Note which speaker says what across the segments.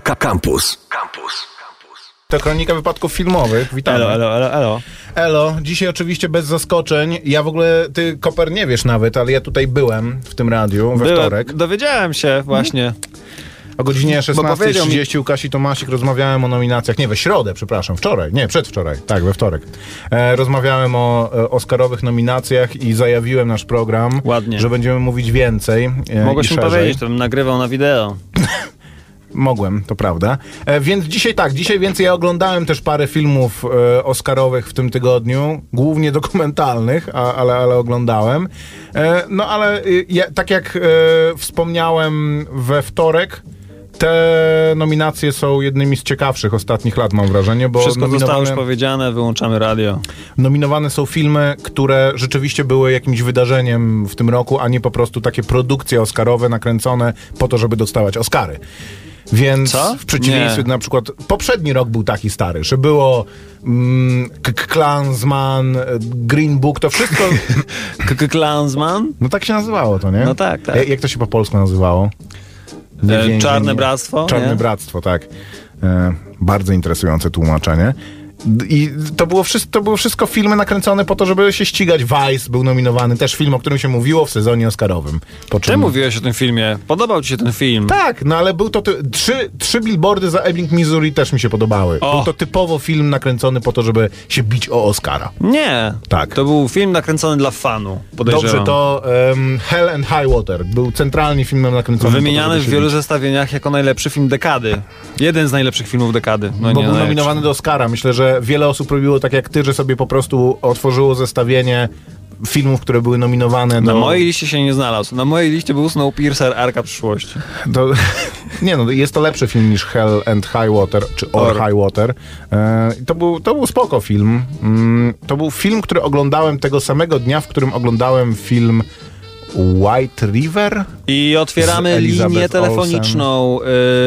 Speaker 1: Campus. Campus.
Speaker 2: To kronika wypadków filmowych. Witamy.
Speaker 3: Elo, elo, elo, elo.
Speaker 2: Elo, dzisiaj oczywiście bez zaskoczeń. Ja w ogóle, ty Koper nie wiesz nawet, ale ja tutaj byłem w tym radiu we
Speaker 3: Byłem-
Speaker 2: wtorek.
Speaker 3: Dowiedziałem się właśnie.
Speaker 2: O godzinie
Speaker 3: powiedział mi-
Speaker 2: 16.30 u Kasi Tomasik rozmawiałem o nominacjach. Nie, we środę, przepraszam, wczoraj. Nie, przedwczoraj. Tak, we wtorek. E, rozmawiałem o e, Oscarowych nominacjach i zajawiłem nasz program,
Speaker 3: Ładnie.
Speaker 2: że będziemy mówić więcej e,
Speaker 3: Mogłeś
Speaker 2: i
Speaker 3: mi
Speaker 2: szerzej.
Speaker 3: powiedzieć, to bym nagrywał na wideo.
Speaker 2: Mogłem, to prawda. E, więc dzisiaj tak, dzisiaj więcej ja oglądałem też parę filmów e, Oscarowych w tym tygodniu, głównie dokumentalnych, a, ale, ale oglądałem. E, no ale ja, tak jak e, wspomniałem we wtorek, te nominacje są jednymi z ciekawszych ostatnich lat, mam wrażenie, bo
Speaker 3: Wszystko zostało już
Speaker 2: nominowane,
Speaker 3: powiedziane, wyłączamy radio.
Speaker 2: nominowane są filmy, które rzeczywiście były jakimś wydarzeniem w tym roku, a nie po prostu takie produkcje oscarowe nakręcone po to, żeby dostawać Oscary. Więc
Speaker 3: Co?
Speaker 2: w przeciwieństwie
Speaker 3: Nie.
Speaker 2: na przykład poprzedni rok był taki stary, że było mm, Klansman, e, Green Book, to wszystko,
Speaker 3: Klansman?
Speaker 2: no tak się nazywało to, nie?
Speaker 3: No tak, tak.
Speaker 2: Jak, jak to się po polsku nazywało?
Speaker 3: E, Czarne Bractwo,
Speaker 2: Czarne
Speaker 3: nie?
Speaker 2: Bractwo, tak. E, bardzo interesujące tłumaczenie. I to było, wszystko, to było wszystko filmy nakręcone po to, żeby się ścigać. Vice był nominowany, też film, o którym się mówiło w sezonie Oscarowym. Po czym...
Speaker 3: Ty mówiłeś o tym filmie. Podobał ci się ten film?
Speaker 2: Tak, no ale był to. Ty... Trzy, trzy billboardy za Ebbing, Missouri też mi się podobały.
Speaker 3: O.
Speaker 2: Był to typowo film nakręcony po to, żeby się bić o Oscara.
Speaker 3: Nie.
Speaker 2: Tak.
Speaker 3: To był film nakręcony dla fanu, podejrzewam.
Speaker 2: Dobrze, to um, Hell and High Water był centralnie filmem nakręconym. to,
Speaker 3: Wymieniany
Speaker 2: żeby
Speaker 3: w wielu
Speaker 2: bić.
Speaker 3: zestawieniach jako najlepszy film dekady. Jeden z najlepszych filmów dekady. No
Speaker 2: Bo był
Speaker 3: najlepszy.
Speaker 2: nominowany do Oscara. Myślę, że wiele osób robiło tak jak ty, że sobie po prostu otworzyło zestawienie filmów, które były nominowane
Speaker 3: Na
Speaker 2: do...
Speaker 3: mojej liście się nie znalazł. Na mojej liście był Snowpiercer Arka Przyszłości.
Speaker 2: do... Nie no, jest to lepszy film niż Hell and High Water, czy Or,
Speaker 3: Or.
Speaker 2: High Water. E, to, był, to był spoko film. Mm, to był film, który oglądałem tego samego dnia, w którym oglądałem film White River.
Speaker 3: I otwieramy linię telefoniczną.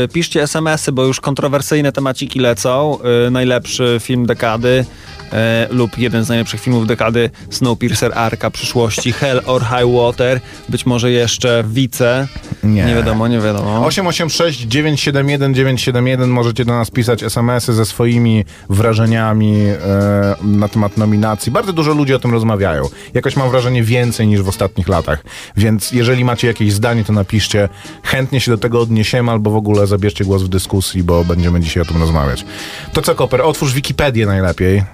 Speaker 3: Y, piszcie SMS-y, bo już kontrowersyjne temaciki lecą. Y, najlepszy film dekady. Y, lub jeden z najlepszych filmów dekady Snowpiercer Arka przyszłości Hell or High Water być może jeszcze Wice
Speaker 2: Nie.
Speaker 3: nie wiadomo, nie wiadomo
Speaker 2: 886 971 971 możecie do nas pisać SMS-y ze swoimi wrażeniami e, na temat nominacji. Bardzo dużo ludzi o tym rozmawiają. Jakoś mam wrażenie więcej niż w ostatnich latach. Więc jeżeli macie jakieś zdanie, to napiszcie. Chętnie się do tego odniesiemy albo w ogóle zabierzcie głos w dyskusji, bo będziemy dzisiaj o tym rozmawiać. To co, Koper? Otwórz Wikipedię najlepiej, e,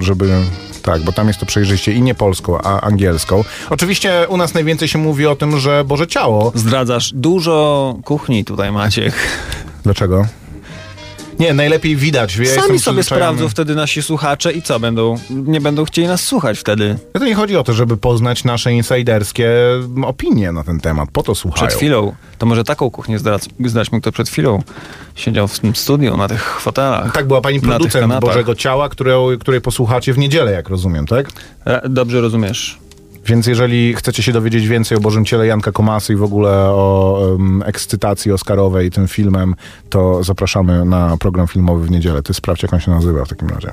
Speaker 2: żeby... Tak, bo tam jest to przejrzyście i nie polską, a angielską. Oczywiście u nas najwięcej się mówi o tym, że Boże Ciało
Speaker 3: zdradzasz dużo kuchni tutaj Maciek
Speaker 2: Dlaczego? Nie, najlepiej widać. Ja
Speaker 3: sami sobie sprawdzą wtedy nasi słuchacze i co będą nie będą chcieli nas słuchać wtedy
Speaker 2: To nie chodzi o to, żeby poznać nasze insiderskie opinie na ten temat. Po to słuchają.
Speaker 3: Przed chwilą. To może taką kuchnię zdrać, zdradźmy, kto przed chwilą siedział w tym studiu, na tych fotelach.
Speaker 2: Tak, była pani producent. Bożego Ciała, którą, której posłuchacie w niedzielę, jak rozumiem, tak?
Speaker 3: E, Dobrze rozumiesz.
Speaker 2: Więc jeżeli chcecie się dowiedzieć więcej o Bożym Ciele Janka Komasy i w ogóle o um, ekscytacji oscarowej tym filmem, to zapraszamy na program filmowy w niedzielę. Ty sprawdź, jak on się nazywa w takim razie.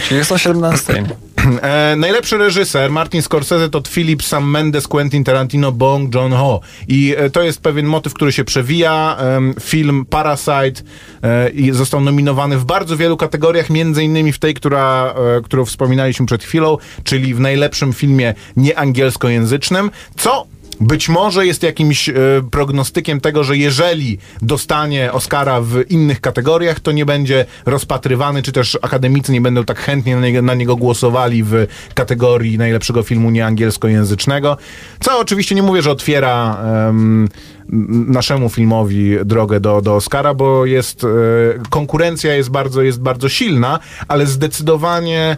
Speaker 3: Czyli jest o 17.
Speaker 2: E, najlepszy reżyser Martin Scorsese to Philip Sam Mendes, Quentin Tarantino, Bong Joon-ho. I e, to jest pewien motyw, który się przewija. Em, film Parasite e, został nominowany w bardzo wielu kategoriach, między innymi w tej, która, e, którą wspominaliśmy przed chwilą, czyli w najlepszym filmie nieangielskojęzycznym, co być może jest jakimś e, prognostykiem tego, że jeżeli dostanie Oscara w innych kategoriach, to nie będzie rozpatrywany, czy też akademicy nie będą tak chętnie na niego, na niego głosowali w kategorii najlepszego filmu nieangielskojęzycznego. Co oczywiście nie mówię, że otwiera em, naszemu filmowi drogę do, do Oscara, bo jest e, konkurencja jest bardzo, jest bardzo silna, ale zdecydowanie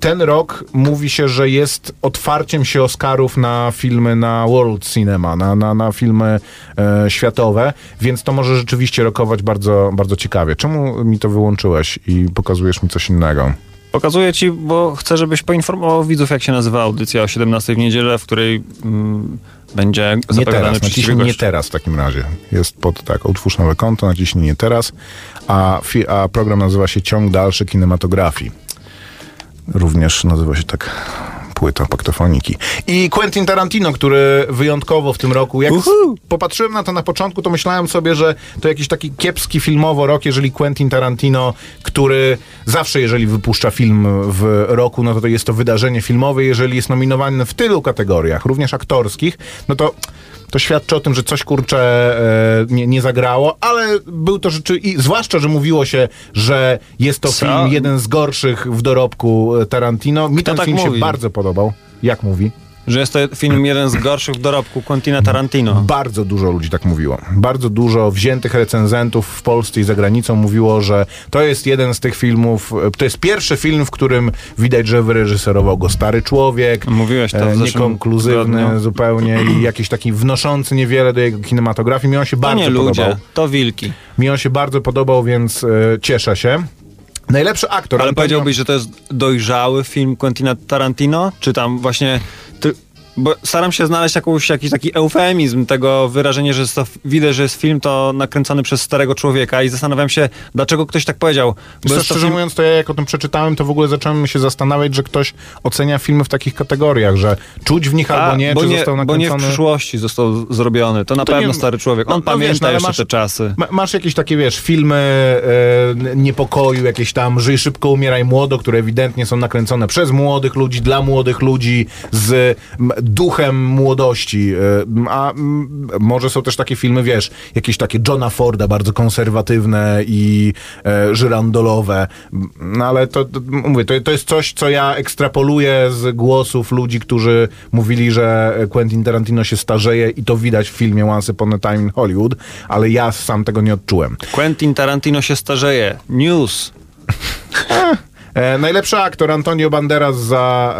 Speaker 2: ten rok mówi się, że jest otwarciem się Oscarów na filmy na World Cinema, na, na, na filmy e, światowe, więc to może rzeczywiście rokować bardzo, bardzo ciekawie. Czemu mi to wyłączyłeś i pokazujesz mi coś innego?
Speaker 3: Pokazuję ci, bo chcę, żebyś poinformował widzów, jak się nazywa audycja o 17 w niedzielę, w której mm, będzie
Speaker 2: Nie teraz, naciśnij nie teraz w takim razie. Jest pod tak, utwórz nowe konto, naciśnij nie teraz, a, fi, a program nazywa się Ciąg Dalszy Kinematografii. Również nazywa się tak płyta paktofoniki. I Quentin Tarantino, który wyjątkowo w tym roku, jak
Speaker 3: Uhu.
Speaker 2: popatrzyłem na to na początku, to myślałem sobie, że to jakiś taki kiepski filmowo rok, jeżeli Quentin Tarantino, który zawsze, jeżeli wypuszcza film w roku, no to, to jest to wydarzenie filmowe, jeżeli jest nominowany w tylu kategoriach, również aktorskich, no to to świadczy o tym, że coś kurczę e, nie, nie zagrało, ale był to rzeczy, i zwłaszcza, że mówiło się, że jest to
Speaker 3: Co?
Speaker 2: film jeden z gorszych w dorobku e, Tarantino. Mi ten
Speaker 3: tak
Speaker 2: film się
Speaker 3: mówi?
Speaker 2: bardzo podobał. Jak mówi?
Speaker 3: Że jest to film jeden z gorszych w dorobku Quentina Tarantino.
Speaker 2: Bardzo dużo ludzi tak mówiło. Bardzo dużo wziętych recenzentów w Polsce i za granicą mówiło, że to jest jeden z tych filmów, e, to jest pierwszy film, w którym widać, że wyreżyserował go stary człowiek.
Speaker 3: Mówiłeś to w
Speaker 2: e,
Speaker 3: zeszłym
Speaker 2: Niekonkluzywny
Speaker 3: tygodniu.
Speaker 2: zupełnie i jakiś taki wnoszący niewiele do jego kinematografii. Mi on się
Speaker 3: To
Speaker 2: bardzo
Speaker 3: nie ludzie,
Speaker 2: podobał.
Speaker 3: to wilki.
Speaker 2: Mi on się bardzo podobał, więc e, cieszę się. Najlepszy aktor.
Speaker 3: Ale
Speaker 2: Antonio-
Speaker 3: powiedziałbyś, że to jest dojrzały film Quentina Tarantino? Czy tam właśnie... Ty, bo staram się znaleźć jakąś, jakiś taki eufemizm tego wyrażenia, że to, widać, że jest film to nakręcony przez starego człowieka i zastanawiam się, dlaczego ktoś tak powiedział.
Speaker 2: Wiesz
Speaker 3: Bo to
Speaker 2: szczerze
Speaker 3: film,
Speaker 2: mówiąc, to ja jak o tym przeczytałem, to w ogóle zacząłem się zastanawiać, że ktoś ocenia filmy w takich kategoriach, że czuć w nich albo nie,
Speaker 3: bo
Speaker 2: czy
Speaker 3: nie,
Speaker 2: został
Speaker 3: bo nie w
Speaker 2: nakręcony...
Speaker 3: przyszłości został zrobiony. To na
Speaker 2: To
Speaker 3: pewno
Speaker 2: nie-
Speaker 3: stary człowiek. On
Speaker 2: no, no wiesz,
Speaker 3: pamięta
Speaker 2: no
Speaker 3: jeszcze
Speaker 2: masz-
Speaker 3: te czasy.
Speaker 2: Ma, masz jakieś takie, wiesz, filmy e, niepokoju, jakieś tam Żyj szybko, umieraj młodo, które ewidentnie są nakręcone przez młodych ludzi, dla młodych ludzi, z duchem młodości. E, a może są też takie filmy, wiesz, jakieś takie Johna Forda, bardzo konserwatywne i e, żyrandolowe. No ale to, to mówię, to, to jest coś, co ja ekstrapoluję z głosów ludzi, którzy mówili, że Quentin Tarantino się starzeje i to widać w filmie Once Upon a Time in Hollywood, ale ja sam tego nie odczułem.
Speaker 3: Quentin Tarantino się starzeje. News.
Speaker 2: E, najlepszy aktor Antonio Banderas za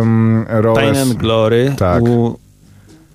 Speaker 2: um, rolę...
Speaker 3: And Glory.
Speaker 2: Tak.
Speaker 3: U,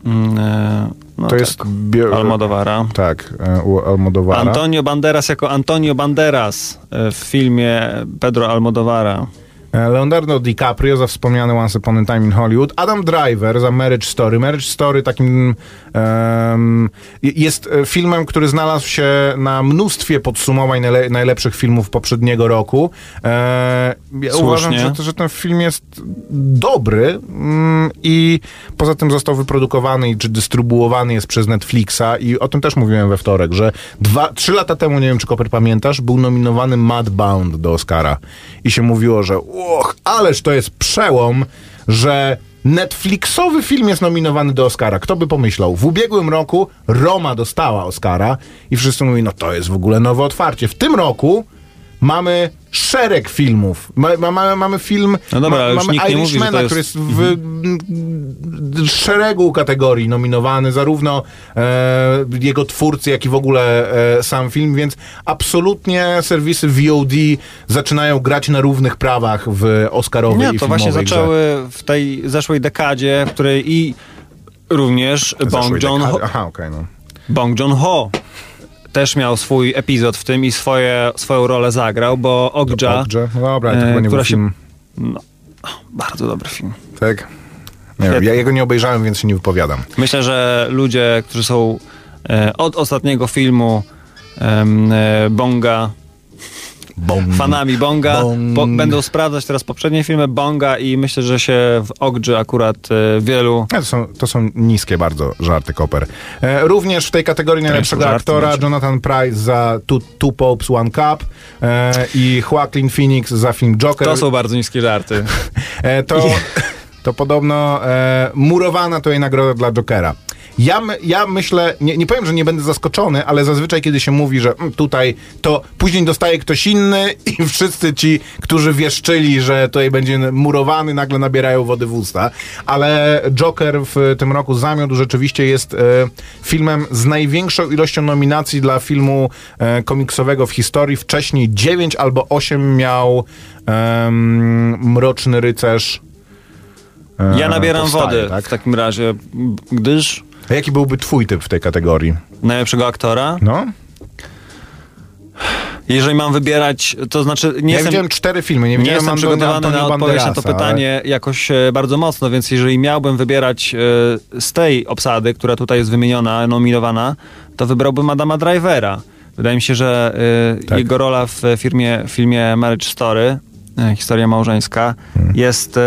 Speaker 3: mm, e, no
Speaker 2: To jest... bio-
Speaker 3: Almodovara.
Speaker 2: Tak, e, u Almodovara.
Speaker 3: Antonio Banderas jako Antonio Banderas e, w filmie Pedro Almodovara.
Speaker 2: E, Leonardo DiCaprio za wspomniany Once Upon a Time in Hollywood, Adam Driver za Marriage Story. Marriage Story takim em, jest e, filmem, który znalazł się na mnóstwie podsumowań najle najlepszych filmów poprzedniego roku. E, ja uważam, że, że ten film jest dobry mm, i poza tym został wyprodukowany czy dystrybuowany jest przez Netflixa i o tym też mówiłem we wtorek, że dwa, trzy lata temu, nie wiem czy Koper pamiętasz, był nominowany Madbound do Oscara i się mówiło, że och, ależ to jest przełom, że Netflixowy film jest nominowany do Oscara. Kto by pomyślał? W ubiegłym roku Roma dostała Oscara i wszyscy mówią, no to jest w ogóle nowe otwarcie. W tym roku mamy szereg filmów. Ma, ma, mamy, mamy film,
Speaker 3: No dobra,
Speaker 2: ma,
Speaker 3: ale
Speaker 2: mamy
Speaker 3: nikt
Speaker 2: Irishmana, który
Speaker 3: jest- Mhm.
Speaker 2: w m, szeregu kategorii nominowany, zarówno e, jego twórcy, jak i w ogóle e, sam film, więc absolutnie serwisy VOD zaczynają grać na równych prawach w Oscarowej
Speaker 3: Nie, to właśnie zaczęły w tej zeszłej dekadzie, w której i również Bong Joon,
Speaker 2: dekady. Aha, okej, no.
Speaker 3: Bong Joon Ho też miał swój epizod w tym i swoje, swoją rolę zagrał, bo Okja,
Speaker 2: Okja. No dobra, to
Speaker 3: e,
Speaker 2: chyba nie był
Speaker 3: się-
Speaker 2: film.
Speaker 3: no, bardzo dobry film.
Speaker 2: Tak? Nie wiem, ja jego nie obejrzałem, więc się nie wypowiadam.
Speaker 3: Myślę, że ludzie, którzy są e, od ostatniego filmu e, Bonga,
Speaker 2: Bong.
Speaker 3: fanami Bonga,
Speaker 2: Bong.
Speaker 3: będą sprawdzać teraz poprzednie filmy Bonga i myślę, że się w Ogdży akurat e, wielu...
Speaker 2: To są, to są niskie bardzo żarty Koper. E, również w tej kategorii najlepszego
Speaker 3: żarty
Speaker 2: aktora. Jonathan Price za Two, Two Popes, One Cup e, i Joaquin Phoenix za film Joker.
Speaker 3: To są bardzo niskie żarty.
Speaker 2: E, to, to podobno e, murowana to jej nagroda dla Jokera. Ja, my, ja myślę, nie, nie powiem, że nie będę zaskoczony, ale zazwyczaj, kiedy się mówi, że mm, tutaj to później dostaje ktoś inny i wszyscy ci, którzy wieszczyli, że tutaj będzie murowany, nagle nabierają wody w usta. Ale Joker w tym roku zamiódł rzeczywiście jest e, filmem z największą ilością nominacji dla filmu e, komiksowego w historii. Wcześniej 9 albo 8 miał em, Mroczny Rycerz. e,
Speaker 3: Ja nabieram
Speaker 2: powstaje,
Speaker 3: wody
Speaker 2: Tak?
Speaker 3: w takim razie, gdyż
Speaker 2: A jaki byłby twój typ w tej kategorii?
Speaker 3: najlepszego aktora,
Speaker 2: No?
Speaker 3: jeżeli mam wybierać, to znaczy nie
Speaker 2: ja
Speaker 3: jestem...
Speaker 2: widziałem cztery filmy, nie
Speaker 3: Nie
Speaker 2: widziałem
Speaker 3: jestem przygotowany na odpowiedź na to pytanie jakoś e, bardzo mocno, więc jeżeli miałbym wybierać e, z tej obsady, która tutaj jest wymieniona, nominowana, to wybrałbym Adama Drivera. Wydaje mi się, że e,
Speaker 2: Tak.
Speaker 3: jego rola w firmie, filmie Marriage Story, historia małżeńska,
Speaker 2: Hmm.
Speaker 3: jest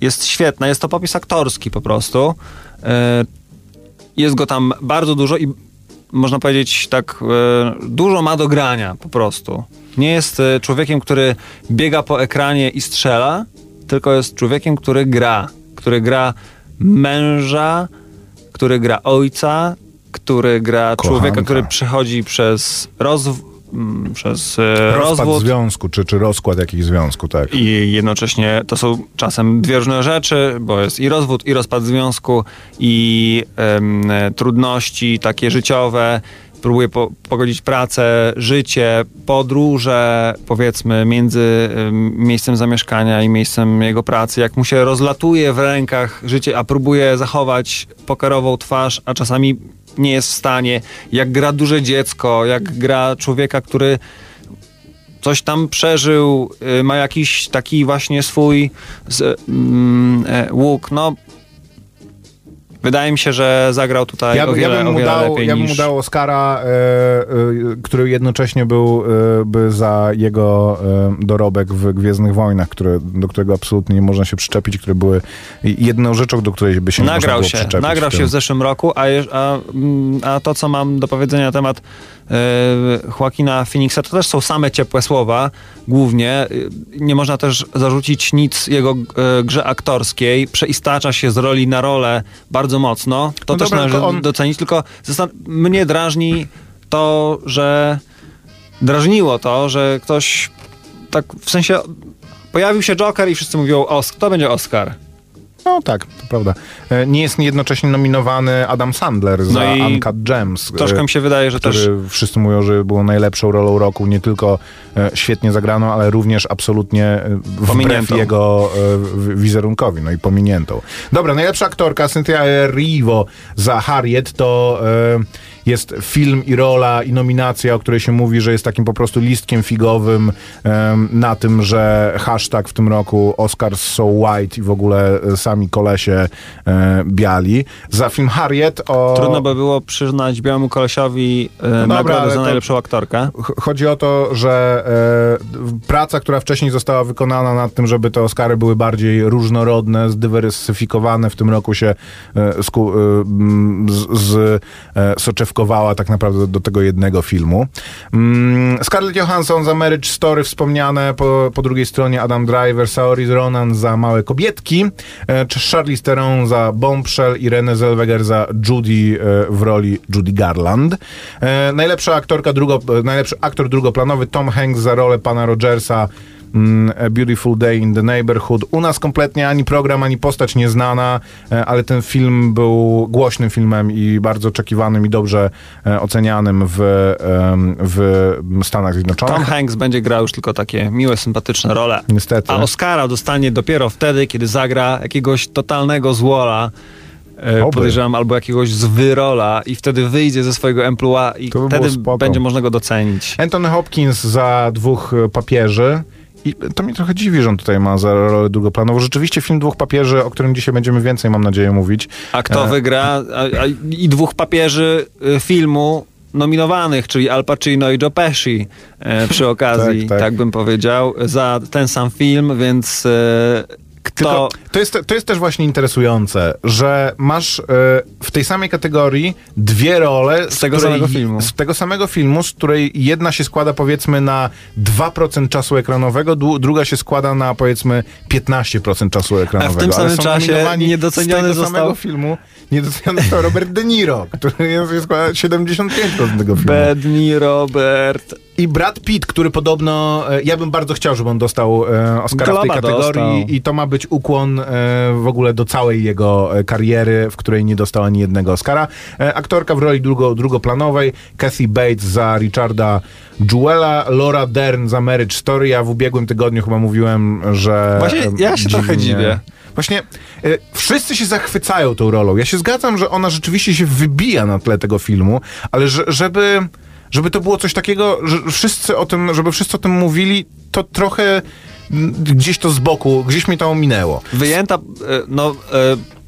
Speaker 3: jest świetna. Jest to popis aktorski po prostu. Jest go tam bardzo dużo i można powiedzieć tak, e, dużo ma do grania po prostu. Nie jest e, człowiekiem, który biega po ekranie i strzela, tylko jest człowiekiem, który gra. Który gra męża, który gra ojca, który gra
Speaker 2: Kochanka.
Speaker 3: człowieka, który przechodzi przez rozwój mm, przez e,
Speaker 2: Rozpad
Speaker 3: rozwód
Speaker 2: związku, czy, czy rozkład jakichś związku, tak.
Speaker 3: i jednocześnie to są czasem dwie różne rzeczy, bo jest i rozwód, i rozpad związku, i em, e, trudności takie życiowe. Próbuje po, pogodzić pracę, życie, podróże, powiedzmy, między em, miejscem zamieszkania i miejscem jego pracy. Jak mu się rozlatuje w rękach życie, a próbuje zachować pokerową twarz, a czasami nie jest w stanie. Jak gra duże dziecko, jak gra człowieka, który coś tam przeżył, y, ma jakiś taki właśnie swój z, mm, e, łuk. No, wydaje mi się, że zagrał tutaj
Speaker 2: Ja,
Speaker 3: o wiele,
Speaker 2: ja, bym mu dał,
Speaker 3: lepiej
Speaker 2: ja bym
Speaker 3: niż...
Speaker 2: mu dał Oscara, e, e, który jednocześnie był e, za jego dorobek w Gwiezdnych Wojnach, które, do którego absolutnie nie można się przyczepić, które były jedną rzeczą, do której by się nie można
Speaker 3: Nagrał
Speaker 2: było
Speaker 3: się,
Speaker 2: przyczepić.
Speaker 3: nagrał
Speaker 2: w
Speaker 3: się w zeszłym roku, a, a, mm, a to, co mam do powiedzenia na temat Joaquina Phoenixa, to też są same ciepłe słowa, głównie. Y, Nie można też zarzucić nic jego e, grze aktorskiej. Przeistacza się z roli na rolę bardzo mocno. To
Speaker 2: No
Speaker 3: też
Speaker 2: dobra,
Speaker 3: należy
Speaker 2: tylko on-
Speaker 3: docenić, tylko mnie drażni to, że drażniło to, że ktoś tak w sensie pojawił się Joker i wszyscy mówią, Osk, to będzie Oscar.
Speaker 2: No tak, to prawda. E, Nie jest jednocześnie nominowany Adam Sandler za
Speaker 3: No
Speaker 2: Uncut Gems.
Speaker 3: Troszkę
Speaker 2: e,
Speaker 3: mi się wydaje, że
Speaker 2: który
Speaker 3: też
Speaker 2: wszyscy mówią, że było najlepszą rolą roku, nie tylko e, świetnie zagraną, ale również absolutnie e, wbrew
Speaker 3: Pominiętą.
Speaker 2: jego wizerunkowi, no i pominiętą. Dobra, najlepsza aktorka Cynthia Erivo za Harriet to jest film i rola i nominacja, o której się mówi, że jest takim po prostu listkiem figowym em, na tym, że hashtag w tym roku Oscars so white i w ogóle e, sami kolesie e, biali. Za film Harriet o...
Speaker 3: Trudno by było przyznać białemu kolesiowi e,
Speaker 2: dobra,
Speaker 3: nagrodę za najlepszą aktorkę.
Speaker 2: Ch- Chodzi o to, że e, praca, która wcześniej została wykonana nad tym, żeby te Oscary były bardziej różnorodne, zdywersyfikowane, w tym roku się e, sku, e, z, z, soczewkowała tak naprawdę do tego jednego filmu. Mm, Scarlett Johansson za Marriage Story wspomniane, po, po drugiej stronie Adam Driver, Saoirse Ronan za Małe Kobietki, e, Charlize Theron za Bombshell i Renée Zellweger za Judy e, w roli Judy Garland. E, najlepsza aktorka drugo, najlepszy aktor drugoplanowy Tom Hanks za rolę pana Rogersa A Beautiful Day in the Neighborhood. U nas kompletnie ani program, ani postać nieznana, e, ale ten film był głośnym filmem i bardzo oczekiwanym i dobrze e, ocenianym w, w Stanach Zjednoczonych.
Speaker 3: Tom Hanks będzie grał już tylko takie miłe, sympatyczne role.
Speaker 2: Niestety.
Speaker 3: A Oscara dostanie dopiero wtedy, kiedy zagra jakiegoś totalnego złola, e,
Speaker 2: Oby.
Speaker 3: podejrzewam, albo jakiegoś zwyrola i wtedy wyjdzie ze swojego emploi i
Speaker 2: by
Speaker 3: wtedy będzie można go docenić.
Speaker 2: Anthony Hopkins za dwóch papieży. I to mnie trochę dziwi, że on tutaj ma za rolę drugoplanową. Rzeczywiście film Dwóch Papieży, o którym dzisiaj będziemy więcej, mam nadzieję, mówić.
Speaker 3: A kto
Speaker 2: E,
Speaker 3: wygra? A, a, I dwóch papieży y, filmu nominowanych, czyli Al Pacino i Joe Pesci e, przy okazji,
Speaker 2: Tak,
Speaker 3: tak,
Speaker 2: tak.
Speaker 3: bym powiedział, za ten sam film, więc e.
Speaker 2: Tylko to jest, to jest też właśnie interesujące, że masz e, w tej samej kategorii dwie role
Speaker 3: Z tego
Speaker 2: której-
Speaker 3: samego filmu.
Speaker 2: Z tego samego filmu, z której jedna się składa powiedzmy na 2% czasu ekranowego, dru- druga się składa na powiedzmy 15% czasu ekranowego.
Speaker 3: tym
Speaker 2: Ale
Speaker 3: samym
Speaker 2: są
Speaker 3: czasie niedoceniony
Speaker 2: z tego
Speaker 3: został-
Speaker 2: samego filmu niedoceniony został Robert De Niro, który jest, składa 75% tego filmu.
Speaker 3: Bedni Robert.
Speaker 2: I Brad Pitt, który podobno, e, ja bym bardzo chciał, żeby on dostał e, Oscara w tej
Speaker 3: Globa
Speaker 2: kategorii
Speaker 3: dostał.
Speaker 2: i to ma być ukłon e, w ogóle do całej jego kariery, w której nie dostał ani jednego Oscara. Aktorka w roli drugo, drugoplanowej, Kathy Bates za Richarda Jewela, Laura Dern za Marriage Story. Ja w ubiegłym tygodniu chyba mówiłem, że...
Speaker 3: Właśnie ja się
Speaker 2: dziwi
Speaker 3: trochę dziwię.
Speaker 2: Właśnie e, wszyscy się zachwycają tą rolą. Ja się zgadzam, że ona rzeczywiście się wybija na tle tego filmu, ale że, żeby, żeby to było coś takiego, że wszyscy o tym, żeby wszyscy o tym mówili, to trochę gdzieś to z boku, gdzieś mi to ominęło.
Speaker 3: Wyjęta, e, no... E,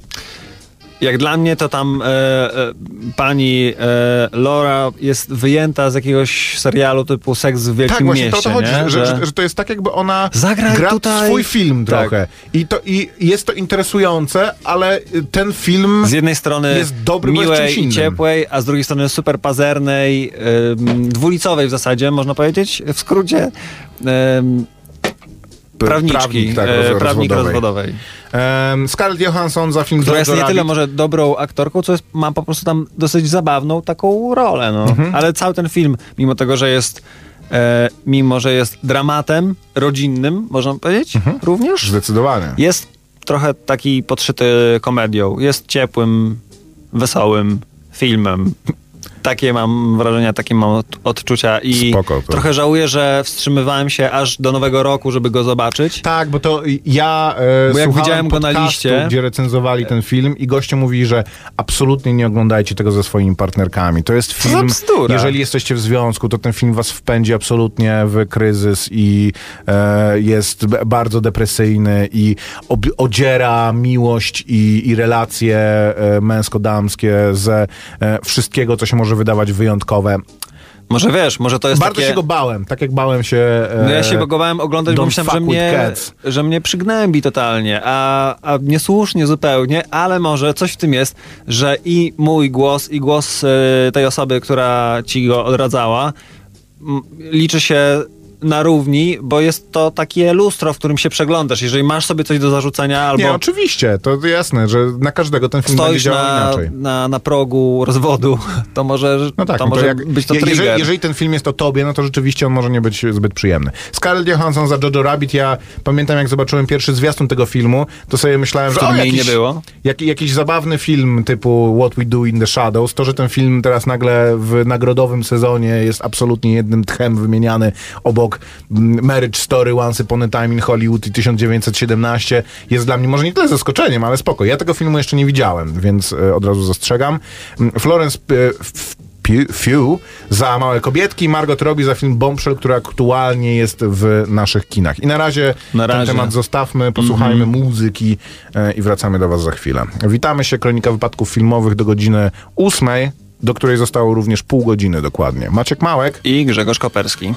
Speaker 3: Jak dla mnie to tam e, e, pani e, Laura jest wyjęta z jakiegoś serialu typu Seks w Wielkim
Speaker 2: Tak, właśnie
Speaker 3: Mieście.
Speaker 2: to o to chodzi, że, że, że to jest tak jakby ona
Speaker 3: Zagraj
Speaker 2: gra
Speaker 3: tutaj.
Speaker 2: swój film
Speaker 3: Tak.
Speaker 2: trochę. I, to, I jest to interesujące, ale ten film...
Speaker 3: Z jednej strony
Speaker 2: Jest dobry,
Speaker 3: miłej i ciepłej, a z drugiej strony super pazernej, dwulicowej w zasadzie, można powiedzieć, w skrócie. Ym, prawniczki,
Speaker 2: Prawnik, tak,
Speaker 3: e,
Speaker 2: roz-
Speaker 3: prawnik
Speaker 2: rozwodowej.
Speaker 3: rozwodowej.
Speaker 2: Scarlett Johansson za film
Speaker 3: Która jest nie
Speaker 2: Rabbit.
Speaker 3: tyle może dobrą aktorką, co jest, ma po prostu tam dosyć zabawną taką rolę. No.
Speaker 2: Mhm.
Speaker 3: Ale cały ten film, mimo tego, że jest e, mimo, że jest dramatem rodzinnym, można powiedzieć,
Speaker 2: Mhm.
Speaker 3: również,
Speaker 2: Zdecydowanie.
Speaker 3: jest trochę taki podszyty komedią. Jest ciepłym, wesołym filmem. Takie mam wrażenia, takie mam od- odczucia i
Speaker 2: Spoko to.
Speaker 3: trochę żałuję, że wstrzymywałem się aż do nowego roku, żeby go zobaczyć.
Speaker 2: Tak, bo to ja e,
Speaker 3: Bo jak widziałem go na liście-
Speaker 2: gdzie recenzowali ten film i goście mówili, że absolutnie nie oglądajcie tego ze swoimi partnerkami. To jest film,
Speaker 3: bzdura?
Speaker 2: jeżeli jesteście w związku, to ten film was wpędzi absolutnie w kryzys i e, jest bardzo depresyjny i ob- odziera miłość i, i relacje e, męsko-damskie ze e, wszystkiego, co się może wydawać wyjątkowe.
Speaker 3: Może wiesz, może to jest
Speaker 2: Bardzo
Speaker 3: takie...
Speaker 2: się go bałem, tak jak bałem się... E,
Speaker 3: No ja się go bałem oglądać, bo myślałem, że mnie,
Speaker 2: cats.
Speaker 3: że mnie przygnębi totalnie, a, a niesłusznie zupełnie, ale może coś w tym jest, że i mój głos, i głos e, tej osoby, która ci go odradzała, liczy się na równi, bo jest to takie lustro, w którym się przeglądasz. Jeżeli masz sobie coś do zarzucenia albo
Speaker 2: Nie, oczywiście, to jasne, że na każdego ten film będzie działał
Speaker 3: na,
Speaker 2: inaczej.
Speaker 3: na, na progu rozwodu, to może,
Speaker 2: No tak,
Speaker 3: to
Speaker 2: no to
Speaker 3: może
Speaker 2: jak,
Speaker 3: być to trigger.
Speaker 2: jeżeli, jeżeli ten film jest o tobie, no to rzeczywiście on może nie być zbyt przyjemny. Scarlett Johansson za Jojo Rabbit, ja pamiętam jak zobaczyłem pierwszy zwiastun tego filmu, to sobie myślałem, że o, jakiś,
Speaker 3: nie było.
Speaker 2: Jak, jakiś zabawny film typu What We Do in the Shadows, to, że ten film teraz nagle w nagrodowym sezonie jest absolutnie jednym tchem wymieniany obok mm, Marriage Story, Once Upon a Time in Hollywood i 1917 jest dla mnie może nie tyle zaskoczeniem, ale spoko. Ja tego filmu jeszcze nie widziałem, więc e, od razu zastrzegam. Mm, Florence e, Few za Małe Kobietki, Margot Robbie za film Bombshell, który aktualnie jest w naszych kinach. I na razie,
Speaker 3: Na
Speaker 2: ten
Speaker 3: razie.
Speaker 2: temat zostawmy, posłuchajmy muzyki e, i wracamy do Was za chwilę. Witamy się, Kronika Wypadków Filmowych do godziny ósmej, do której zostało również pół godziny dokładnie. Maciek Małek.
Speaker 3: I Grzegorz Koperski.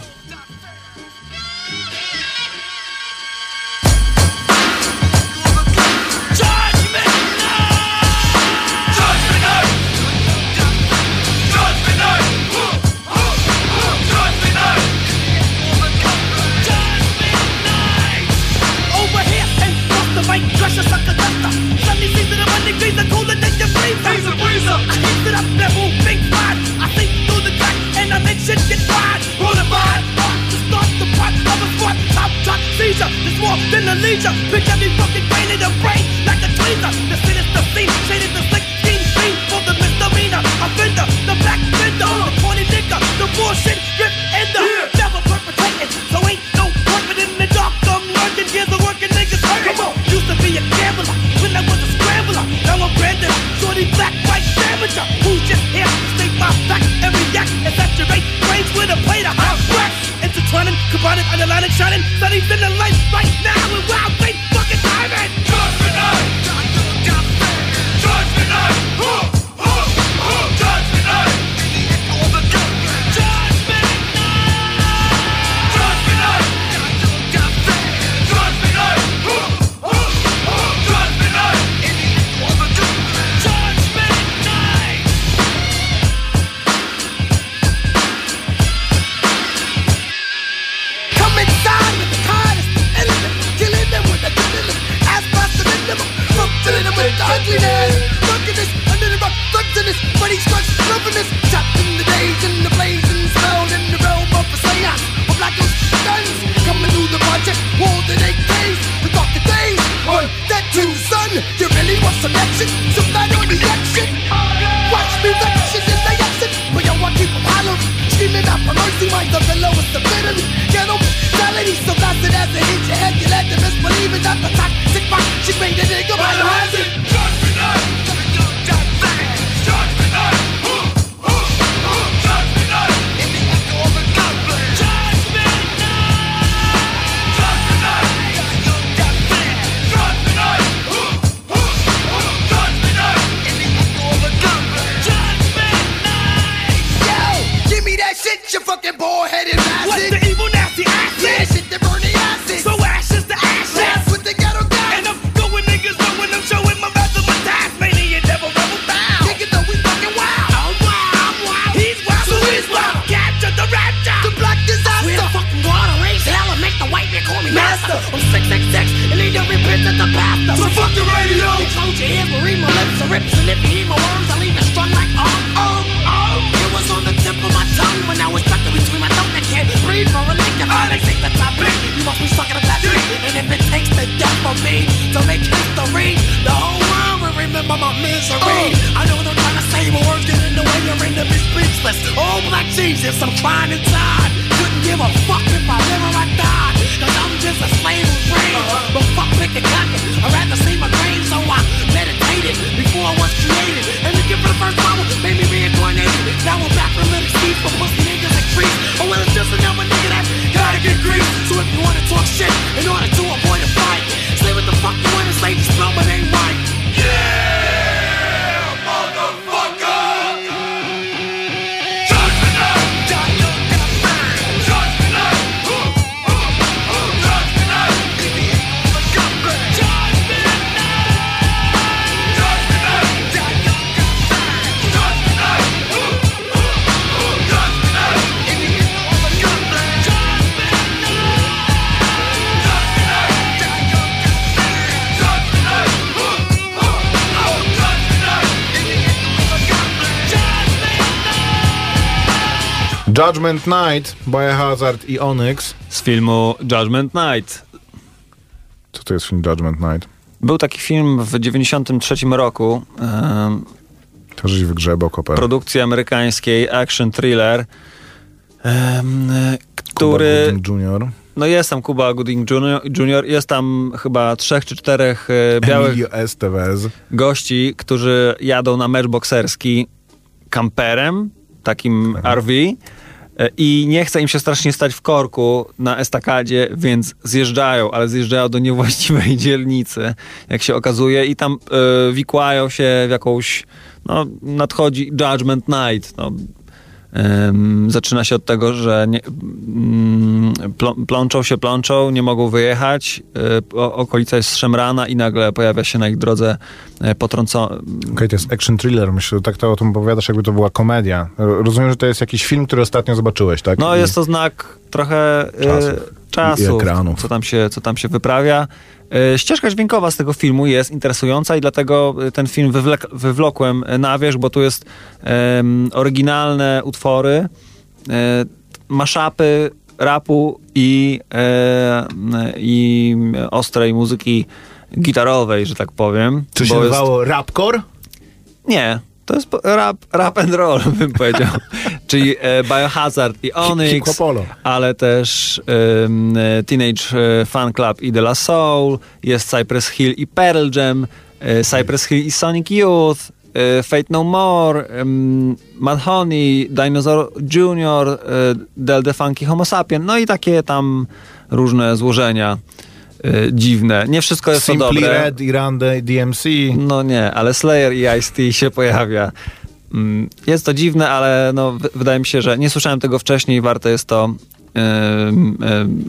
Speaker 4: Seizure, it's more than a leisure. Picture me fucking brain in the brain like a tweezer. Underlining, shining. Studies in the light right now and wild you wanna talk shit in order Judgment Night,
Speaker 2: Biohazard i Onyx.
Speaker 3: Z filmu Judgment Night.
Speaker 2: Co to jest film Judgment Night?
Speaker 3: Był taki film w 93 roku. em,
Speaker 2: To, żeś wygrzebał koper.
Speaker 3: produkcji amerykańskiej, action thriller, e, który...
Speaker 2: Gooding Junior.
Speaker 3: No jest tam Kuba Gooding Junior, Junior, jest tam chyba trzech czy czterech e, białych gości, którzy jadą na mecz bokserski kamperem, takim RV e, i nie chce im się strasznie stać w korku na estakadzie, więc zjeżdżają, ale zjeżdżają do niewłaściwej dzielnicy, jak się okazuje i tam e, wikłają się w jakąś, no nadchodzi Judgment Night, no. Zaczyna się od tego, że nie, mm, plą, plączą się, plączą, nie mogą wyjechać. e, okolica jest szemrana i nagle pojawia się na ich drodze e, potrącony.
Speaker 2: Okej, to jest action thriller. Myślę, tak to o tym opowiadasz, jakby to była komedia. Rozumiem, że to jest jakiś film, który ostatnio zobaczyłeś, tak?
Speaker 3: No jest to znak trochę e,
Speaker 2: Czasów. ekranów.
Speaker 3: co tam się, co tam się wyprawia. E, Ścieżka dźwiękowa z tego filmu jest interesująca i dlatego e, ten film wywlek, wywlokłem na wierzch, bo tu jest em, oryginalne utwory, e, maszapy rapu i, e, i ostrej muzyki gitarowej, że tak powiem.
Speaker 2: Czy się
Speaker 3: bo jest-
Speaker 2: nazywało Rapcore?
Speaker 3: nie, to jest rap, rap and roll, bym powiedział. Czyli e, Biohazard i Onyx, ale też e, Teenage e, Fan Club i De La Soul, jest Cypress Hill i Pearl Jam, Cypress Hill i Sonic Youth, Fate No More, em, Mad Honey, Dinosaur e, Del The Funky Homo Sapien, no i takie tam różne złożenia dziwne. Nie wszystko jest to
Speaker 2: Simply
Speaker 3: dobre.
Speaker 2: Red, Irande, DMC.
Speaker 3: No nie, ale Slayer i Ice-T się pojawia. Mm, Jest to dziwne, ale no, wydaje mi się, że nie słyszałem tego wcześniej. Warte jest to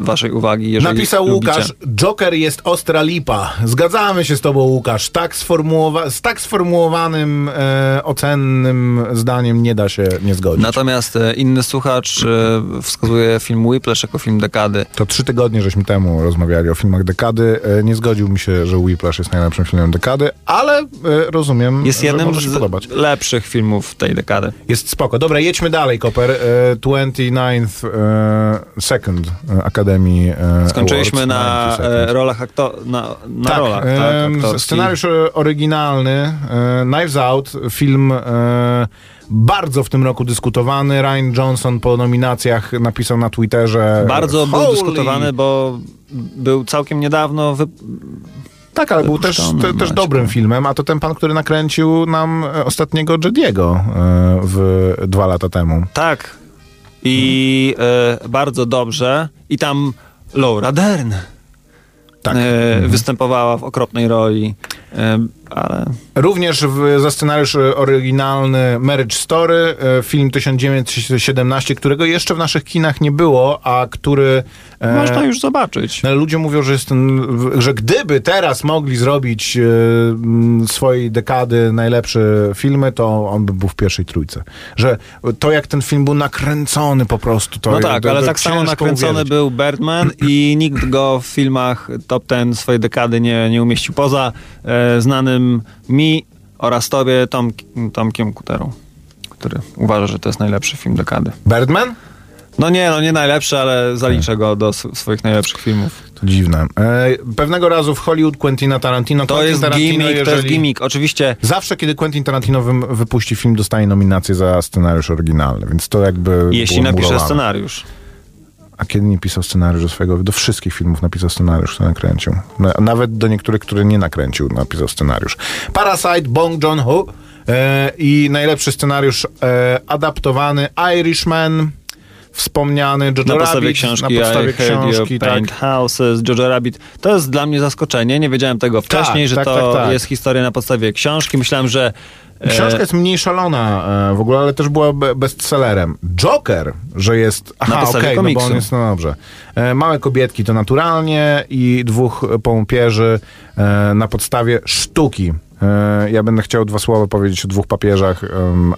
Speaker 3: waszej uwagi, jeżeli
Speaker 2: Napisał
Speaker 3: lubicie.
Speaker 2: Łukasz, Joker jest ostra lipa. Zgadzamy się z tobą, Łukasz. Tak sformułowa- z tak sformułowanym, e, ocennym zdaniem nie da się nie zgodzić.
Speaker 3: Natomiast e, inny słuchacz e, wskazuje film Whiplash jako film dekady.
Speaker 2: To trzy tygodnie żeśmy temu rozmawiali o filmach dekady. E, Nie zgodził mi się, że Whiplash jest najlepszym filmem dekady, ale e, rozumiem,
Speaker 3: Jest
Speaker 2: że
Speaker 3: jednym z
Speaker 2: podobać.
Speaker 3: lepszych filmów tej dekady.
Speaker 2: Jest spoko. Dobra, jedźmy dalej, Koper. E, 29th e, Second e, Akademii e,
Speaker 3: Skończyliśmy
Speaker 2: Awards,
Speaker 3: na
Speaker 2: 90 Second.
Speaker 3: e, rolach akto- na, na
Speaker 2: tak,
Speaker 3: rolach, tak, aktorskich.
Speaker 2: scenariusz oryginalny, Knives Out, film bardzo w tym roku dyskutowany. Ryan Johnson po nominacjach napisał na Twitterze
Speaker 3: Bardzo był
Speaker 2: Holy!
Speaker 3: dyskutowany, bo był całkiem niedawno wy...
Speaker 2: Tak, ale był też, te, też dobrym filmem, a to ten pan, który nakręcił nam ostatniego Jediego w dwa lata temu.
Speaker 3: Tak. I e, bardzo dobrze. I tam Laura Dern
Speaker 2: Tak.
Speaker 3: e, występowała w okropnej roli. E, ale
Speaker 2: Również w, za scenariusz e, oryginalny Marriage Story, e, film 1917, którego jeszcze w naszych kinach nie było, a który... e,
Speaker 3: można już zobaczyć.
Speaker 2: Ale ludzie mówią, że, jest ten, że gdyby teraz mogli zrobić e, swojej dekady najlepsze filmy, to on by był w pierwszej trójce. Że to, jak ten film był nakręcony po prostu, to
Speaker 3: No tak,
Speaker 2: to,
Speaker 3: ale
Speaker 2: to
Speaker 3: tak samo nakręcony
Speaker 2: uwierzyć.
Speaker 3: był Birdman i nikt go w filmach top ten swojej dekady nie, nie umieścił poza e, znanym mi oraz tobie Tom, Tomkiem Kuterą, który uważa, że to jest najlepszy film dekady.
Speaker 2: Birdman?
Speaker 3: No nie, no nie najlepszy, ale zaliczę go do swoich najlepszych filmów.
Speaker 2: To dziwne. E, pewnego razu w Hollywood Quentina Tarantino...
Speaker 3: To
Speaker 2: Quentin
Speaker 3: jest
Speaker 2: Tarantino,
Speaker 3: gimmick, to jest
Speaker 2: jeżeli-
Speaker 3: gimmick. Oczywiście
Speaker 2: Zawsze, kiedy Quentin Tarantino wy, wypuści film, dostaje nominację za scenariusz oryginalny, więc to jakby
Speaker 3: jeśli napisze
Speaker 2: murowane.
Speaker 3: scenariusz.
Speaker 2: A kiedy nie pisał scenariusz do swojego, do wszystkich filmów napisał scenariusz, który nakręcił. Na- Nawet do niektórych, które nie nakręcił, napisał scenariusz. Parasite, Bong Joon-ho e, i najlepszy scenariusz e, adaptowany Irishman, wspomniany Jojo
Speaker 3: Na podstawie
Speaker 2: Rabbit,
Speaker 3: książki
Speaker 2: na podstawie
Speaker 3: I
Speaker 2: książki, tak.
Speaker 3: Paint Houses, Jojo Rabbit. To jest dla mnie zaskoczenie. Nie wiedziałem tego wcześniej, że
Speaker 2: tak,
Speaker 3: to
Speaker 2: tak, tak.
Speaker 3: jest historia na podstawie książki. Myślałem, że e,
Speaker 2: Książka jest mniej szalona e, w ogóle, ale też była be- bestsellerem. Joker, że jest... Aha, okej, no bo
Speaker 3: komiksu.
Speaker 2: on jest, no dobrze. E, Małe kobietki to naturalnie i dwóch połupierzy e, na podstawie sztuki. E, Ja będę chciał dwa słowa powiedzieć o dwóch papieżach.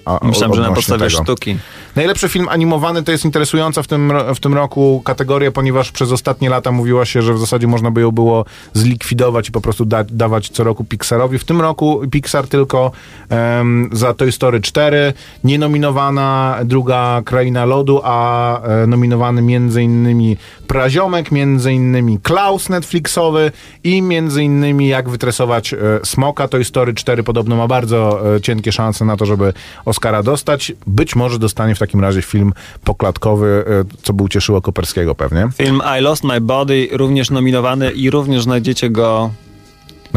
Speaker 2: A,
Speaker 3: myślałem, że na podstawie
Speaker 2: tego.
Speaker 3: sztuki.
Speaker 2: Najlepszy film animowany to jest interesująca w tym, w tym roku kategoria, ponieważ przez ostatnie lata mówiło się, że w zasadzie można by ją było zlikwidować i po prostu da, dawać co roku Pixarowi. W tym roku Pixar tylko em, za Toy Story 4, nienominowana druga Kraina Lodu, a e, nominowany między innymi Praziomek, między innymi Klaus Netflixowy i między innymi Jak wytresować e, smoka. Toy Story 4 podobno ma bardzo e, cienkie szanse na to, żeby Oscara dostać. Być może dostanie w takim razie film poklatkowy, e, co by ucieszyło Koperskiego pewnie.
Speaker 3: Film I Lost My Body również nominowany i również znajdziecie go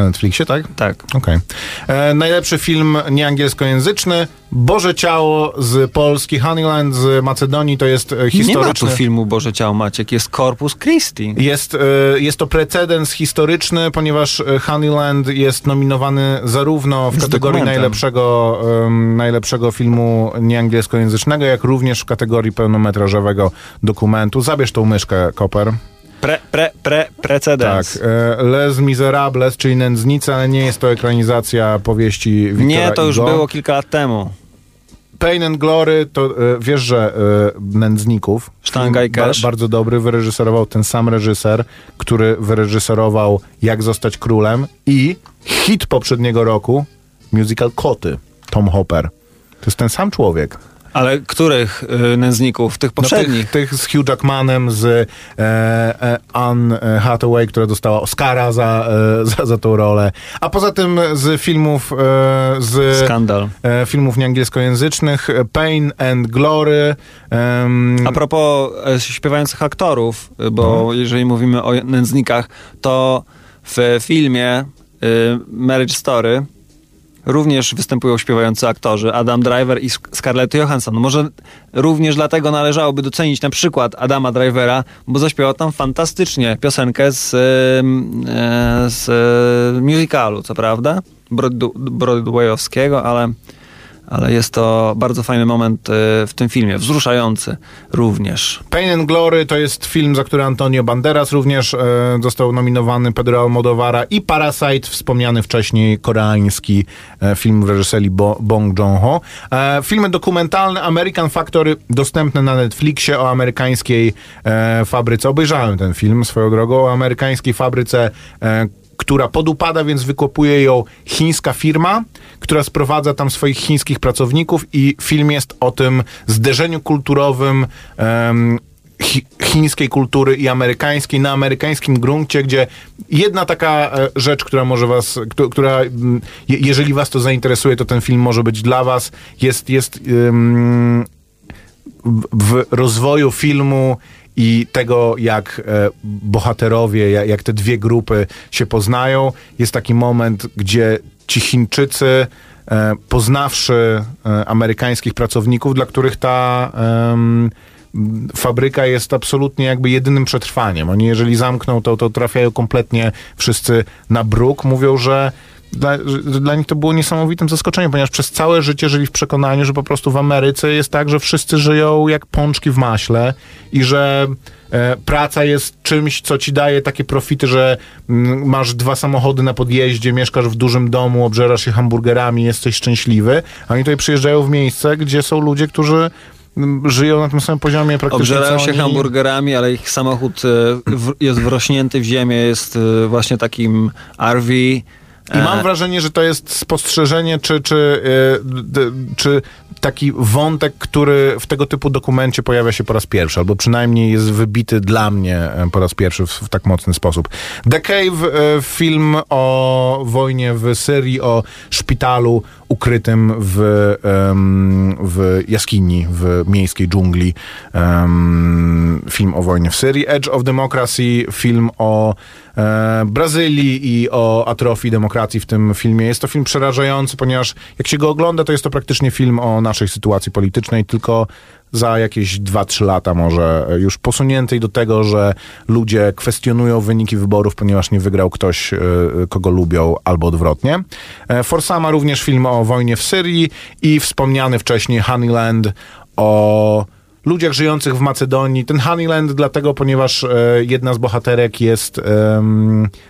Speaker 2: Na Netflixie, tak?
Speaker 3: tak.
Speaker 2: Okej. E, Najlepszy film nieangielskojęzyczny Boże Ciało z Polski, Honeyland z Macedonii, to jest e,
Speaker 3: Nie ma tu
Speaker 2: historyczny...
Speaker 3: filmu Boże Ciało Maciek, jest Corpus Christi.
Speaker 2: Jest, e, jest to precedens historyczny, ponieważ Honeyland jest nominowany zarówno w
Speaker 3: Z
Speaker 2: kategorii
Speaker 3: dokumentem.
Speaker 2: najlepszego, em, najlepszego filmu nieangielskojęzycznego, jak również w kategorii pełnometrażowego dokumentu. Zabierz tą myszkę, Koper.
Speaker 3: Pre, pre, pre,
Speaker 2: Tak.
Speaker 3: precedens.
Speaker 2: e, Les Miserables, czyli Nędznice, ale nie jest to ekranizacja powieści Wiktora
Speaker 3: Nie, to już
Speaker 2: Hugo.
Speaker 3: było kilka lat temu.
Speaker 2: Pain and Glory, to e, wiesz, że e, Nędzników,
Speaker 3: Sztanga i Cash.
Speaker 2: bardzo dobry, wyreżyserował ten sam reżyser, który wyreżyserował Jak zostać królem i hit poprzedniego roku, musical Koty, Tom Hopper. To jest ten sam człowiek.
Speaker 3: Ale których y, nędzników? Tych
Speaker 2: No,
Speaker 3: poprzednich?
Speaker 2: tych, tych z Hugh Jackmanem, z e, e, Anne Hathaway, która dostała Oscara za, e, za, za tą rolę. A poza tym z filmów e, z
Speaker 3: Skandal.
Speaker 2: e, filmów nieangielskojęzycznych e, Pain and Glory.
Speaker 3: A propos śpiewających aktorów, bo jeżeli mówimy o nędznikach, to w filmie y, Marriage Story również występują śpiewający aktorzy Adam Driver i Scarlett Johansson. Może również dlatego należałoby docenić na przykład Adama Drivera, bo zaśpiewał tam fantastycznie piosenkę z, e, z musicalu, co prawda? Broad- Broadwayowskiego, ale, ale jest to bardzo fajny moment e, w tym filmie, wzruszający również.
Speaker 2: Pain and Glory to jest film, za który Antonio Banderas również e, został nominowany, Pedro Almodovara i Parasite, wspomniany wcześniej koreański e, film w reżyserii Bo, Bong Joon-ho. E, filmy dokumentalne American Factory dostępne na Netflixie o amerykańskiej fabryce. Obejrzałem ten film swoją drogą, o amerykańskiej fabryce która podupada, więc wykopuje ją chińska firma, która sprowadza tam swoich chińskich pracowników i film jest o tym zderzeniu kulturowym em, chi- chińskiej kultury i amerykańskiej na amerykańskim gruncie, gdzie jedna taka e, rzecz, która może was, któ- która, je, jeżeli was to zainteresuje, to ten film może być dla was, jest, jest w- w rozwoju filmu i tego, jak e, bohaterowie, jak, te dwie grupy się poznają, jest taki moment, gdzie ci Chińczycy, e, poznawszy e, amerykańskich pracowników, dla których ta fabryka jest absolutnie jakby jedynym przetrwaniem. Oni jeżeli zamkną to, to trafiają kompletnie wszyscy na bruk. Mówią, że dla, dla nich to było niesamowitym zaskoczeniem, ponieważ przez całe życie żyli w przekonaniu, że po prostu w Ameryce jest tak, że wszyscy żyją jak pączki w maśle i że e, praca jest czymś, co ci daje takie profity, że mm, masz dwa samochody na podjeździe, mieszkasz w dużym domu, obżerasz się hamburgerami, jesteś szczęśliwy, a oni tutaj przyjeżdżają w miejsce, gdzie są ludzie, którzy mm, żyją na tym samym poziomie praktycznie
Speaker 3: Obżerają się
Speaker 2: oni.
Speaker 3: hamburgerami, ale ich samochód e, w, jest wrośnięty w ziemię, jest e, właśnie takim RV.
Speaker 2: I mam wrażenie, że to jest spostrzeżenie, czy, czy, e, czy taki wątek, który w tego typu dokumencie pojawia się po raz pierwszy, albo przynajmniej jest wybity dla mnie e, po raz pierwszy w, w tak mocny sposób. The Cave, e, film o wojnie w Syrii, o szpitalu ukrytym w, w jaskini, w miejskiej dżungli. Film o wojnie w Syrii. Edge of Democracy, film o e, Brazylii i o atrofii demokracji w tym filmie. Jest to film przerażający, ponieważ jak się go ogląda, to jest to praktycznie film o naszej sytuacji politycznej, tylko za jakieś 2-3 lata może już posuniętej do tego, że ludzie kwestionują wyniki wyborów, ponieważ nie wygrał ktoś, e, kogo lubią, albo odwrotnie. E, Forsama również film o wojnie w Syrii i wspomniany wcześniej Honeyland o ludziach żyjących w Macedonii. Ten Honeyland dlatego, ponieważ e, jedna z bohaterek jest,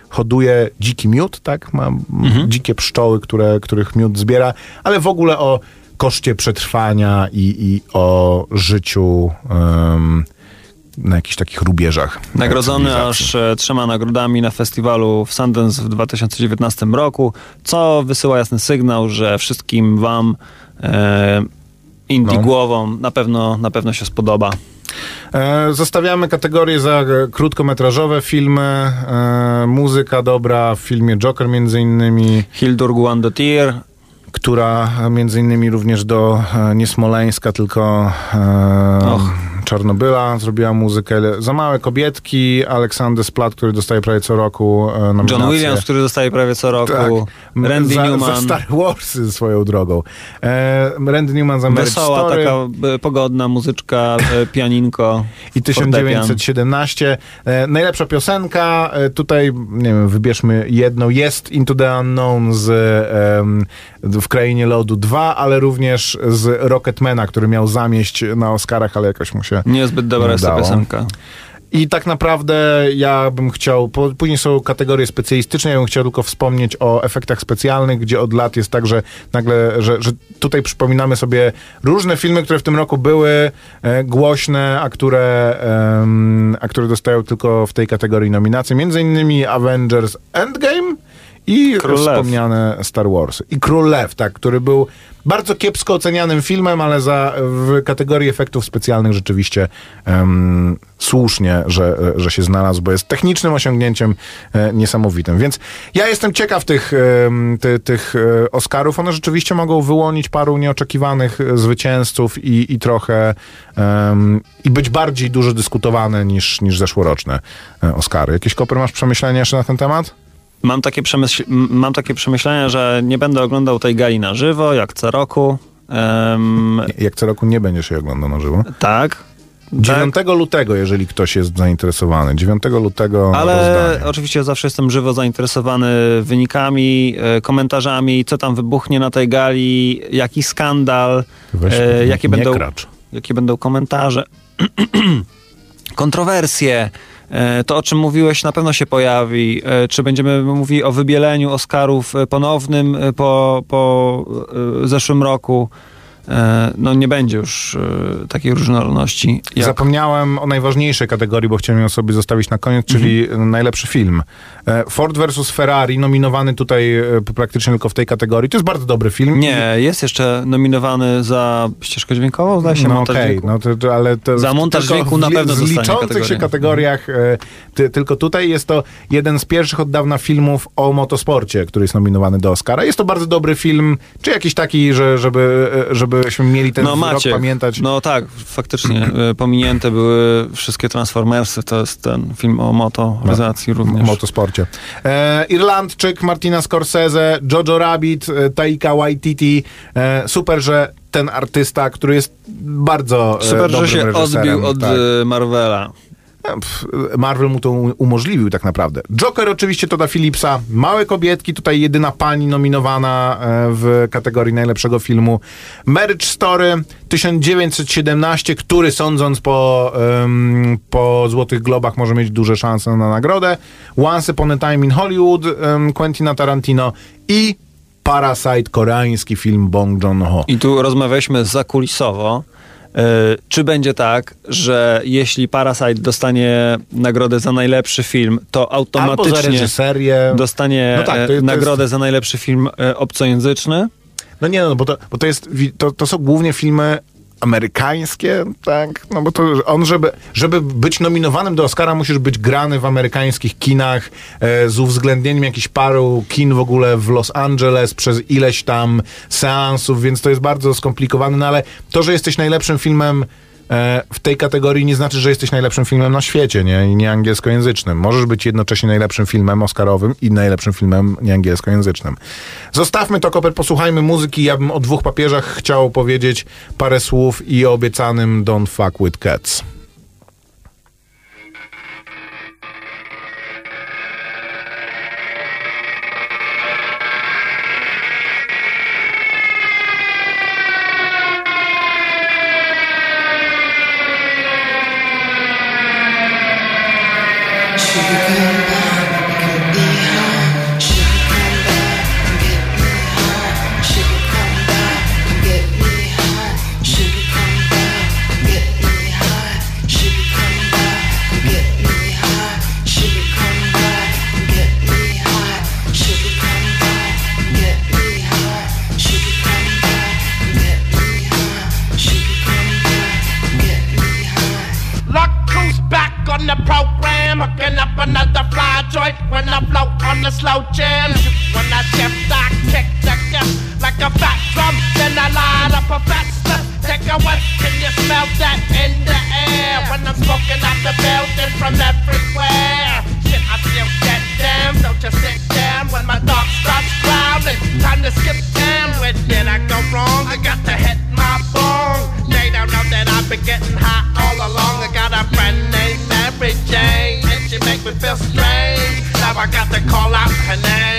Speaker 2: hoduje dziki miód, tak? Ma m, dzikie pszczoły, które, których miód zbiera, ale w ogóle o koszcie przetrwania i, i o życiu em, na jakichś takich rubieżach.
Speaker 3: Nagrodzony aż e, trzema nagrodami na festiwalu w Sundance w 2019 roku, co wysyła jasny sygnał, że wszystkim wam e, indie
Speaker 2: No.
Speaker 3: głową na pewno, na pewno się spodoba.
Speaker 2: E, Zostawiamy kategorię za e, krótkometrażowe filmy, muzyka dobra w filmie Joker między innymi,
Speaker 3: Hildur Guandotir,
Speaker 2: która między innymi również do e, nie Smoleńska, tylko e,
Speaker 3: Och.
Speaker 2: Czarnobyla zrobiła muzykę. Za małe kobietki, Aleksander Splat, który dostaje prawie co roku e, nominację.
Speaker 3: John Williams, który dostaje prawie co roku,
Speaker 2: M-
Speaker 3: Randy
Speaker 2: za,
Speaker 3: Newman.
Speaker 2: Za Star Warsy swoją drogą. E, Randy Newman za Marriage
Speaker 3: Wesoła,
Speaker 2: Story.
Speaker 3: taka e, pogodna muzyczka, e, pianinko.
Speaker 2: I
Speaker 3: fortepian.
Speaker 2: 1917. E, najlepsza piosenka, tutaj, nie wiem, wybierzmy jedną, jest Into the Unknown z w Krainie Lodu 2, ale również z Rocketmana, który miał zamieść na Oscarach, ale jakoś mu się
Speaker 3: Niezbyt dobra
Speaker 2: nie
Speaker 3: jest ta piosenka.
Speaker 2: I tak naprawdę ja bym chciał, później są kategorie specjalistyczne, ja bym chciał tylko wspomnieć o efektach specjalnych, gdzie od lat jest tak, że nagle, że, że tutaj przypominamy sobie różne filmy, które w tym roku były e, głośne, a które, em, a które dostają tylko w tej kategorii nominacje. Między innymi Avengers Endgame i
Speaker 3: Król
Speaker 2: wspomniane Star Wars. I Król Lew, tak, który był bardzo kiepsko ocenianym filmem, ale za, w kategorii efektów specjalnych rzeczywiście em, słusznie, że, że się znalazł, bo jest technicznym osiągnięciem e, niesamowitym. Więc ja jestem ciekaw tych, em, ty, tych e, Oscarów. One rzeczywiście mogą wyłonić paru nieoczekiwanych e, zwycięzców i, i trochę i być bardziej dużo dyskutowane niż, niż zeszłoroczne e, Oscary. Jakieś koper masz przemyślenia jeszcze na ten temat?
Speaker 3: Mam takie, przemyśl- mam takie przemyślenia, że nie będę oglądał tej gali na żywo, jak co roku. Em,
Speaker 2: Jak co roku nie będziesz jej oglądał na żywo.
Speaker 3: tak.
Speaker 2: 9 lutego, jeżeli ktoś jest zainteresowany. 9 lutego
Speaker 3: Ale
Speaker 2: rozdanie.
Speaker 3: oczywiście zawsze jestem żywo zainteresowany wynikami, e, komentarzami, co tam wybuchnie na tej gali, jaki skandal,
Speaker 2: Weź,
Speaker 3: e, jakie, będą,
Speaker 2: kracz.
Speaker 3: jakie będą komentarze, kontrowersje. E, To, o czym mówiłeś, na pewno się pojawi. E, Czy będziemy mówili o wybieleniu Oscarów e, ponownym po, po zeszłym roku? E, No nie będzie już e, takiej różnorodności. Jak...
Speaker 2: Zapomniałem o najważniejszej kategorii, bo chciałem ją sobie zostawić na koniec, czyli
Speaker 3: Mhm.
Speaker 2: najlepszy film. Ford vs. Ferrari, nominowany tutaj praktycznie tylko w tej kategorii. To jest bardzo dobry film.
Speaker 3: Nie, jest jeszcze nominowany za ścieżkę dźwiękową, zdaje się,
Speaker 2: No
Speaker 3: montaż
Speaker 2: okej,
Speaker 3: dźwięku.
Speaker 2: no to, to, ale to
Speaker 3: Za montaż dźwięku na pewno
Speaker 2: w liczących się
Speaker 3: kategorię.
Speaker 2: kategoriach ty, tylko tutaj jest to jeden z pierwszych od dawna filmów o motosporcie, który jest nominowany do Oscara. Jest to bardzo dobry film, czy jakiś taki, że, żeby, e, żebyśmy mieli ten
Speaker 3: No
Speaker 2: rok
Speaker 3: Maciek,
Speaker 2: pamiętać.
Speaker 3: no tak, faktycznie e, pominięte były wszystkie Transformersy, to jest ten film o motoryzacji również.
Speaker 2: W motosporcie. E, Irlandczyk Martina Scorsese, Jojo Rabbit, e, Taika Waititi. E, super, że ten artysta, który jest bardzo e,
Speaker 3: Super, że się
Speaker 2: reżyserem,
Speaker 3: odbił od
Speaker 2: tak.
Speaker 3: Marvela.
Speaker 2: Pff, Marvel mu to umożliwił tak naprawdę. Joker oczywiście to da Philipsa. Małe kobietki, tutaj jedyna pani nominowana e, w kategorii najlepszego filmu. Marriage Story 1917, który sądząc po, em, po Złotych Globach może mieć duże szanse na nagrodę. Once Upon a Time in Hollywood em, Quentina Tarantino i Parasite, koreański film Bong Joon-ho.
Speaker 3: I tu rozmawialiśmy zakulisowo. Yy, czy będzie tak, że jeśli Parasite dostanie nagrodę za najlepszy film, to automatycznie dostanie
Speaker 2: No tak, to-
Speaker 3: e,
Speaker 2: to jest-
Speaker 3: nagrodę za najlepszy film e, obcojęzyczny?
Speaker 2: No nie, no bo to, bo to jest, to, to są głównie filmy amerykańskie, tak? No bo to on, żeby, żeby być nominowanym do Oscara, musisz być grany w amerykańskich kinach e, z uwzględnieniem jakichś paru kin w ogóle w Los Angeles przez ileś tam seansów, więc to jest bardzo skomplikowane, no ale to, że jesteś najlepszym filmem w tej kategorii nie znaczy, że jesteś najlepszym filmem na świecie, nie? I nie angielskojęzycznym. Możesz być jednocześnie najlepszym filmem oscarowym i najlepszym filmem nieangielskojęzycznym. Zostawmy to, Koper, posłuchajmy muzyki. Ja bym o dwóch papieżach chciał powiedzieć parę słów i o obiecanym Don't Fuck With Cats.
Speaker 5: all out her name.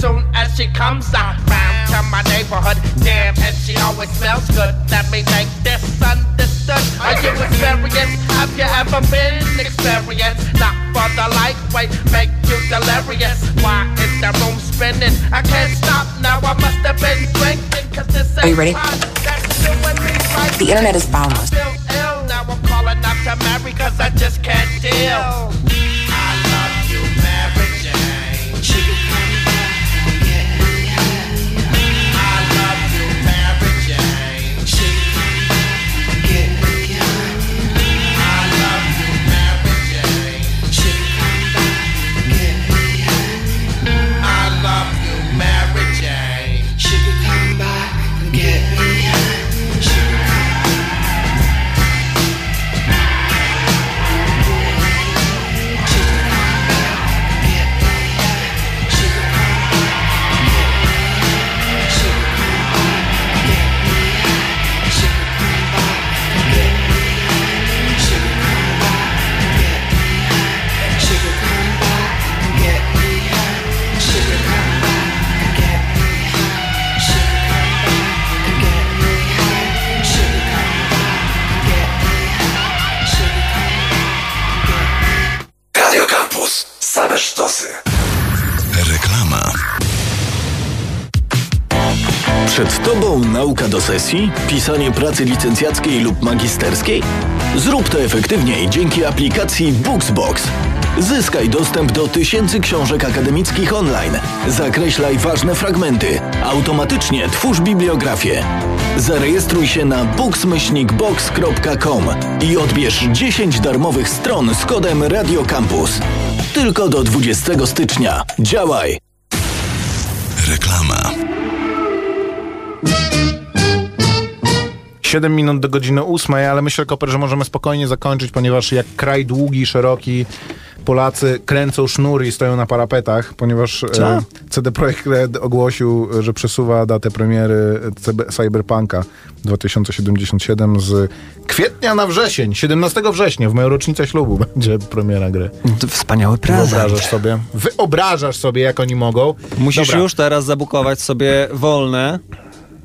Speaker 5: Soon as she comes around to my neighborhood. Damn, and she always smells good. Let me make this understood. Are you experienced? Have you ever been experienced? Not for the lightweight, make you delirious. Why is the room spinning? I can't stop now. I must have been drinking, cause this
Speaker 6: Are you ready?
Speaker 5: ain't fun. That's doing me right.
Speaker 6: The internet is boundless.
Speaker 5: Now I'm calling up to Mary cause I just can't deal.
Speaker 7: Pisanie pracy licencjackiej lub magisterskiej? Zrób to efektywniej dzięki aplikacji Booksbox. Zyskaj dostęp do tysięcy książek akademickich online. Zakreślaj ważne fragmenty. Automatycznie twórz bibliografię. Zarejestruj się na books-box.com i odbierz 10 darmowych stron z kodem Radio Campus. Tylko do 20 stycznia. Działaj!
Speaker 2: 7 minut do godziny 8, ale myślę, Koper, że możemy spokojnie zakończyć, ponieważ jak kraj długi, szeroki, Polacy kręcą sznury i stoją na parapetach, ponieważ e, CD Projekt Red ogłosił, że przesuwa datę premiery Cyberpunka 2077 z kwietnia na wrzesień. 17 września, w moją rocznicę ślubu będzie premiera gry.
Speaker 3: To wspaniały prezent.
Speaker 2: Wyobrażasz sobie? Wyobrażasz sobie, jak oni mogą?
Speaker 3: Musisz
Speaker 2: Dobra,
Speaker 3: już teraz zabukować sobie wolne.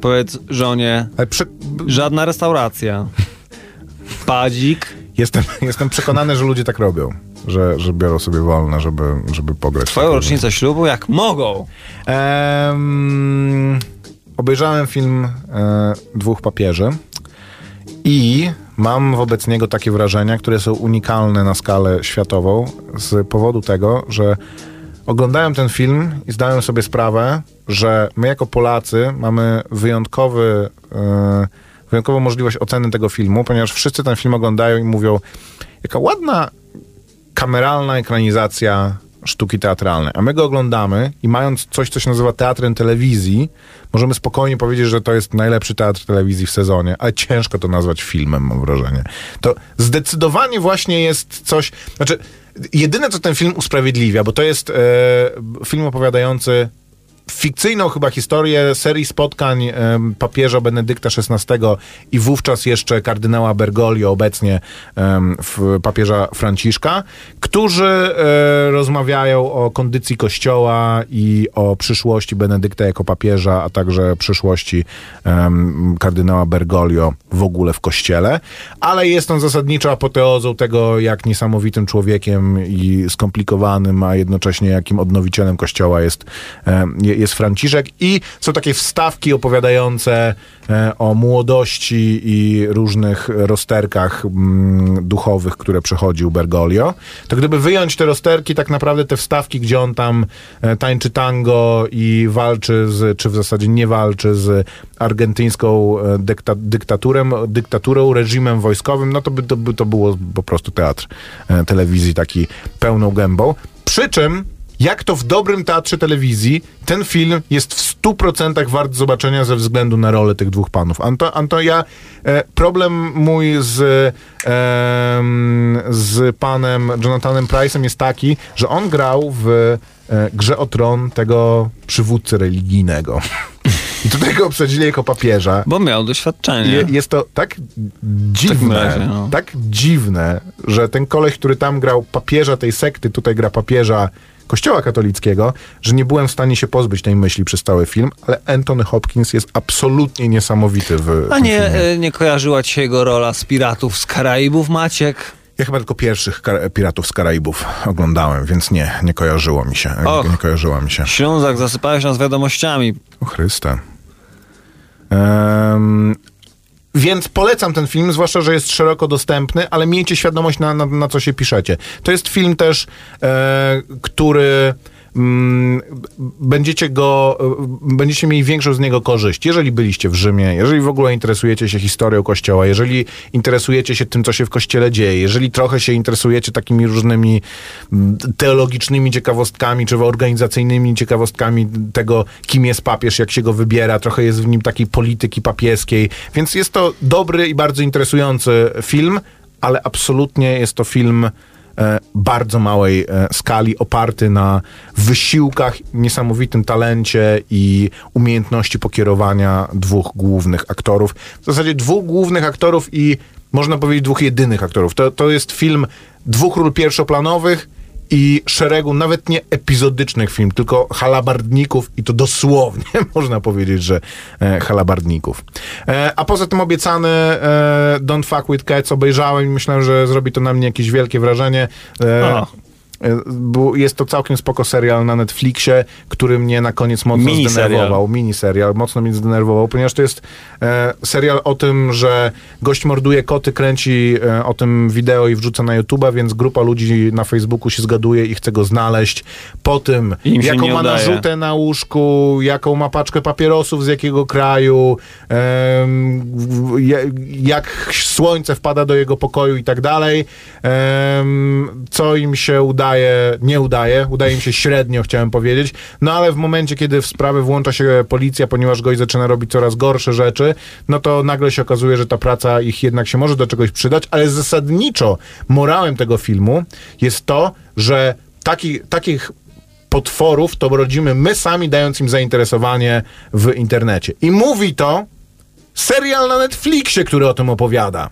Speaker 3: Powiedz żonie,
Speaker 2: Prze-
Speaker 3: żadna restauracja. Padzik.
Speaker 2: jestem, jestem przekonany, że ludzie tak robią. Że, że biorą sobie wolne, żeby, żeby pograć.
Speaker 3: Twoją rocznicę ślubu jak mogą.
Speaker 2: Em, obejrzałem film e, Dwóch papieży i mam wobec niego takie wrażenia, które są unikalne na skalę światową z powodu tego, że oglądałem ten film i zdałem sobie sprawę, że my jako Polacy mamy wyjątkowy, e, wyjątkową możliwość oceny tego filmu, ponieważ wszyscy ten film oglądają i mówią, jaka ładna kameralna ekranizacja sztuki teatralnej. A my go oglądamy i mając coś, co się nazywa teatrem telewizji, możemy spokojnie powiedzieć, że to jest najlepszy teatr telewizji w sezonie, ale ciężko to nazwać filmem, mam wrażenie. To zdecydowanie właśnie jest coś, znaczy jedyne, co ten film usprawiedliwia, bo to jest e, film opowiadający fikcyjną chyba historię serii spotkań papieża Benedykta XVI i wówczas jeszcze kardynała Bergoglio, obecnie papieża Franciszka, którzy e, rozmawiają o kondycji Kościoła i o przyszłości Benedykta jako papieża, a także przyszłości kardynała Bergoglio w ogóle w Kościele, ale jest on zasadniczo apoteozą tego, jak niesamowitym człowiekiem i skomplikowanym, a jednocześnie jakim odnowicielem Kościoła jest, jest Franciszek i są takie wstawki opowiadające e, o młodości i różnych rozterkach mm, duchowych, które przechodził Bergoglio. To gdyby wyjąć te rozterki, tak naprawdę te wstawki, gdzie on tam e, tańczy tango i walczy z, czy w zasadzie nie walczy z argentyńską e, dykta, dyktaturem, dyktaturą, reżimem wojskowym, no to by to, by to było po prostu teatr telewizji taki pełną gębą. Przy czym jak to w dobrym teatrze telewizji, ten film jest w 100% wart zobaczenia ze względu na rolę tych dwóch panów. Anto, Anto ja, e, problem mój z, z panem Jonathanem Price'em jest taki, że on grał w e, Grze o Tron tego przywódcy religijnego. I tutaj go obsadzili jako papieża.
Speaker 3: Bo miał doświadczenie.
Speaker 2: Je, jest to tak dziwne,
Speaker 3: razie, no.
Speaker 2: tak dziwne, że ten koleś, który tam grał papieża tej sekty, tutaj gra papieża kościoła katolickiego, że nie byłem w stanie się pozbyć tej myśli przez cały film, ale Anthony Hopkins jest absolutnie niesamowity w
Speaker 3: A nie,
Speaker 2: filmie.
Speaker 3: e, nie kojarzyła ci się jego rola z Piratów z Karaibów, Maciek?
Speaker 2: Ja chyba tylko pierwszych Piratów z Karaibów oglądałem, więc nie, nie kojarzyło mi się.
Speaker 3: Och.
Speaker 2: Nie kojarzyła mi się.
Speaker 3: Ślązak, zasypałeś nas wiadomościami.
Speaker 2: O Chryste. Em, więc polecam ten film, zwłaszcza, że jest szeroko dostępny, ale miejcie świadomość, na, na, na co się piszecie. To jest film też, e, który będziecie go, e, będziecie mieli większą z niego korzyść, jeżeli byliście w Rzymie, jeżeli w ogóle interesujecie się historią Kościoła, jeżeli interesujecie się tym, co się w Kościele dzieje, jeżeli trochę się interesujecie takimi różnymi mm, teologicznymi ciekawostkami, czy organizacyjnymi ciekawostkami tego, kim jest papież, jak się go wybiera, trochę jest w nim takiej polityki papieskiej, więc jest to dobry i bardzo interesujący film, ale absolutnie jest to film bardzo małej e, skali, oparty na wysiłkach, niesamowitym talencie i umiejętności pokierowania dwóch głównych aktorów. W zasadzie dwóch głównych aktorów i można powiedzieć dwóch jedynych aktorów. To, to jest film dwóch ról pierwszoplanowych i szeregu nawet nie epizodycznych film, tylko halabardników i to dosłownie można powiedzieć, że e, halabardników. E, a poza tym obiecany e, Don't Fuck With Cats obejrzałem i myślałem, że zrobi to na mnie jakieś wielkie wrażenie. E, E, był, jest to całkiem spoko serial na Netflixie, który mnie na koniec mocno
Speaker 3: Miniserial.
Speaker 2: zdenerwował. Miniserial, mocno mnie zdenerwował, ponieważ to jest e, serial o tym, że gość morduje koty, kręci e, o tym wideo i wrzuca na YouTube'a, więc grupa ludzi na Facebooku się zgaduje i chce go znaleźć. Po tym, jaką ma
Speaker 3: udaje.
Speaker 2: narzutę na łóżku, jaką ma paczkę papierosów, z jakiego kraju, je- jak słońce wpada do jego pokoju i tak dalej. Co im się udaje, nie udaje, udaje im się średnio, chciałem powiedzieć. No ale w momencie, kiedy w sprawę włącza się policja, ponieważ gość zaczyna robić coraz gorsze rzeczy, no to nagle się okazuje, że ta praca ich jednak się może do czegoś przydać, ale zasadniczo morałem tego filmu jest to, że taki, takich potworów to rodzimy my sami, dając im zainteresowanie w internecie. I mówi to serial na Netflixie, który o tym opowiada.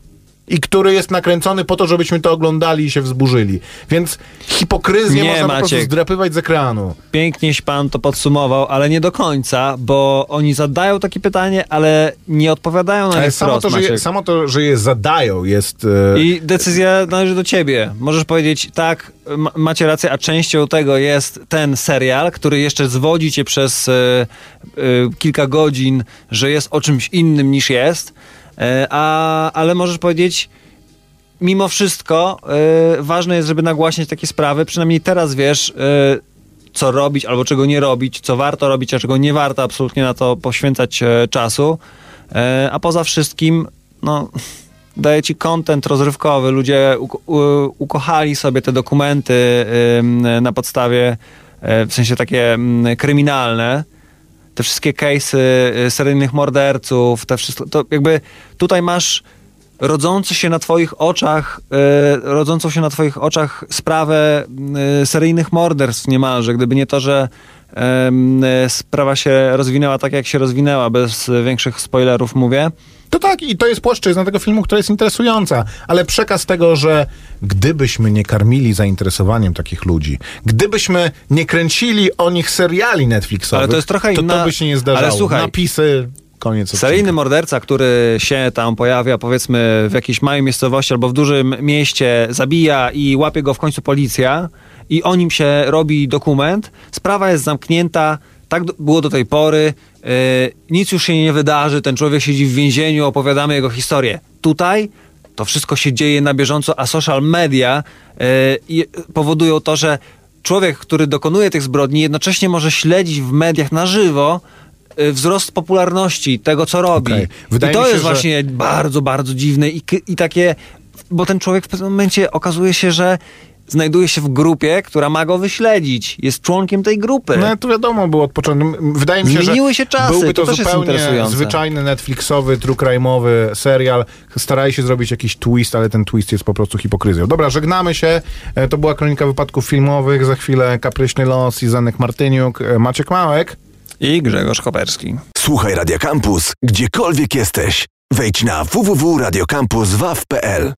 Speaker 2: I który jest nakręcony po to, żebyśmy to oglądali i się wzburzyli. Więc hipokryzję
Speaker 3: Nie,
Speaker 2: można po prostu
Speaker 3: Maciek.
Speaker 2: zdrapywać z ekranu.
Speaker 3: Pięknieś pan to podsumował, ale nie do końca, bo oni zadają takie pytanie, ale nie odpowiadają na nie
Speaker 2: samo to, że je,
Speaker 3: Maciek.
Speaker 2: samo to, że je zadają jest... E,
Speaker 3: I decyzja należy do ciebie. Możesz powiedzieć, tak, ma- macie rację, a częścią tego jest ten serial, który jeszcze zwodzi cię przez e, e, kilka godzin, że jest o czymś innym niż jest, a, ale możesz powiedzieć, mimo wszystko e, ważne jest, żeby nagłaśniać takie sprawy, przynajmniej teraz wiesz, e, co robić albo czego nie robić, co warto robić, a czego nie warto absolutnie na to poświęcać e, czasu. E, a poza wszystkim, no, daje ci content rozrywkowy. Ludzie ukochali sobie te dokumenty na podstawie, e, w sensie takie mm, kryminalne. Te wszystkie case'y y, seryjnych morderców, te wszystko, to jakby tutaj masz rodzący się na twoich oczach, y, rodzącą się na twoich oczach sprawę y, seryjnych morderstw niemalże. Gdyby nie to, że y, sprawa się rozwinęła tak, jak się rozwinęła, bez większych spoilerów mówię,
Speaker 2: To tak, i to jest płaszczyzna tego filmu, która jest interesująca, ale przekaz tego, że gdybyśmy nie karmili zainteresowaniem takich ludzi, gdybyśmy nie kręcili o nich seriali Netflixowych,
Speaker 3: Ale to jest trochę
Speaker 2: to,
Speaker 3: inna-
Speaker 2: to by się nie zdarzało.
Speaker 3: ale słuchaj,
Speaker 2: Napisy, koniec
Speaker 3: Seryjny morderca, który się tam pojawia, powiedzmy, w jakiejś małej miejscowości albo w dużym mieście, zabija i łapie go w końcu policja i o nim się robi dokument, sprawa jest zamknięta, tak było do tej pory, yy, nic już się nie wydarzy, ten człowiek siedzi w więzieniu, opowiadamy jego historię. Tutaj to wszystko się dzieje na bieżąco, a social media yy, powodują to, że człowiek, który dokonuje tych zbrodni, jednocześnie może śledzić w mediach na żywo wzrost popularności tego, co robi.
Speaker 2: Wydaje
Speaker 3: I to
Speaker 2: się,
Speaker 3: jest
Speaker 2: że-
Speaker 3: właśnie bardzo, bardzo dziwne i, i takie, bo ten człowiek w pewnym momencie okazuje się, że znajduje się w grupie, która ma go wyśledzić. Jest członkiem tej grupy.
Speaker 2: No to wiadomo było od początku. Wydaje mi się,
Speaker 3: Zmieniły
Speaker 2: że
Speaker 3: się czasy,
Speaker 2: byłby to,
Speaker 3: to
Speaker 2: zupełnie zwyczajny Netflixowy, true crime'owy serial. Starali się zrobić jakiś twist, ale ten twist jest po prostu hipokryzją. Dobra, żegnamy się. E, To była kronika wypadków filmowych. Za chwilę Kapryśny Los i Zanek Martyniuk. E, Maciek Małek.
Speaker 3: I Grzegorz Koperski.
Speaker 1: Słuchaj Radio Campus, gdziekolwiek jesteś. Wejdź na www.radiocampus.waw.pl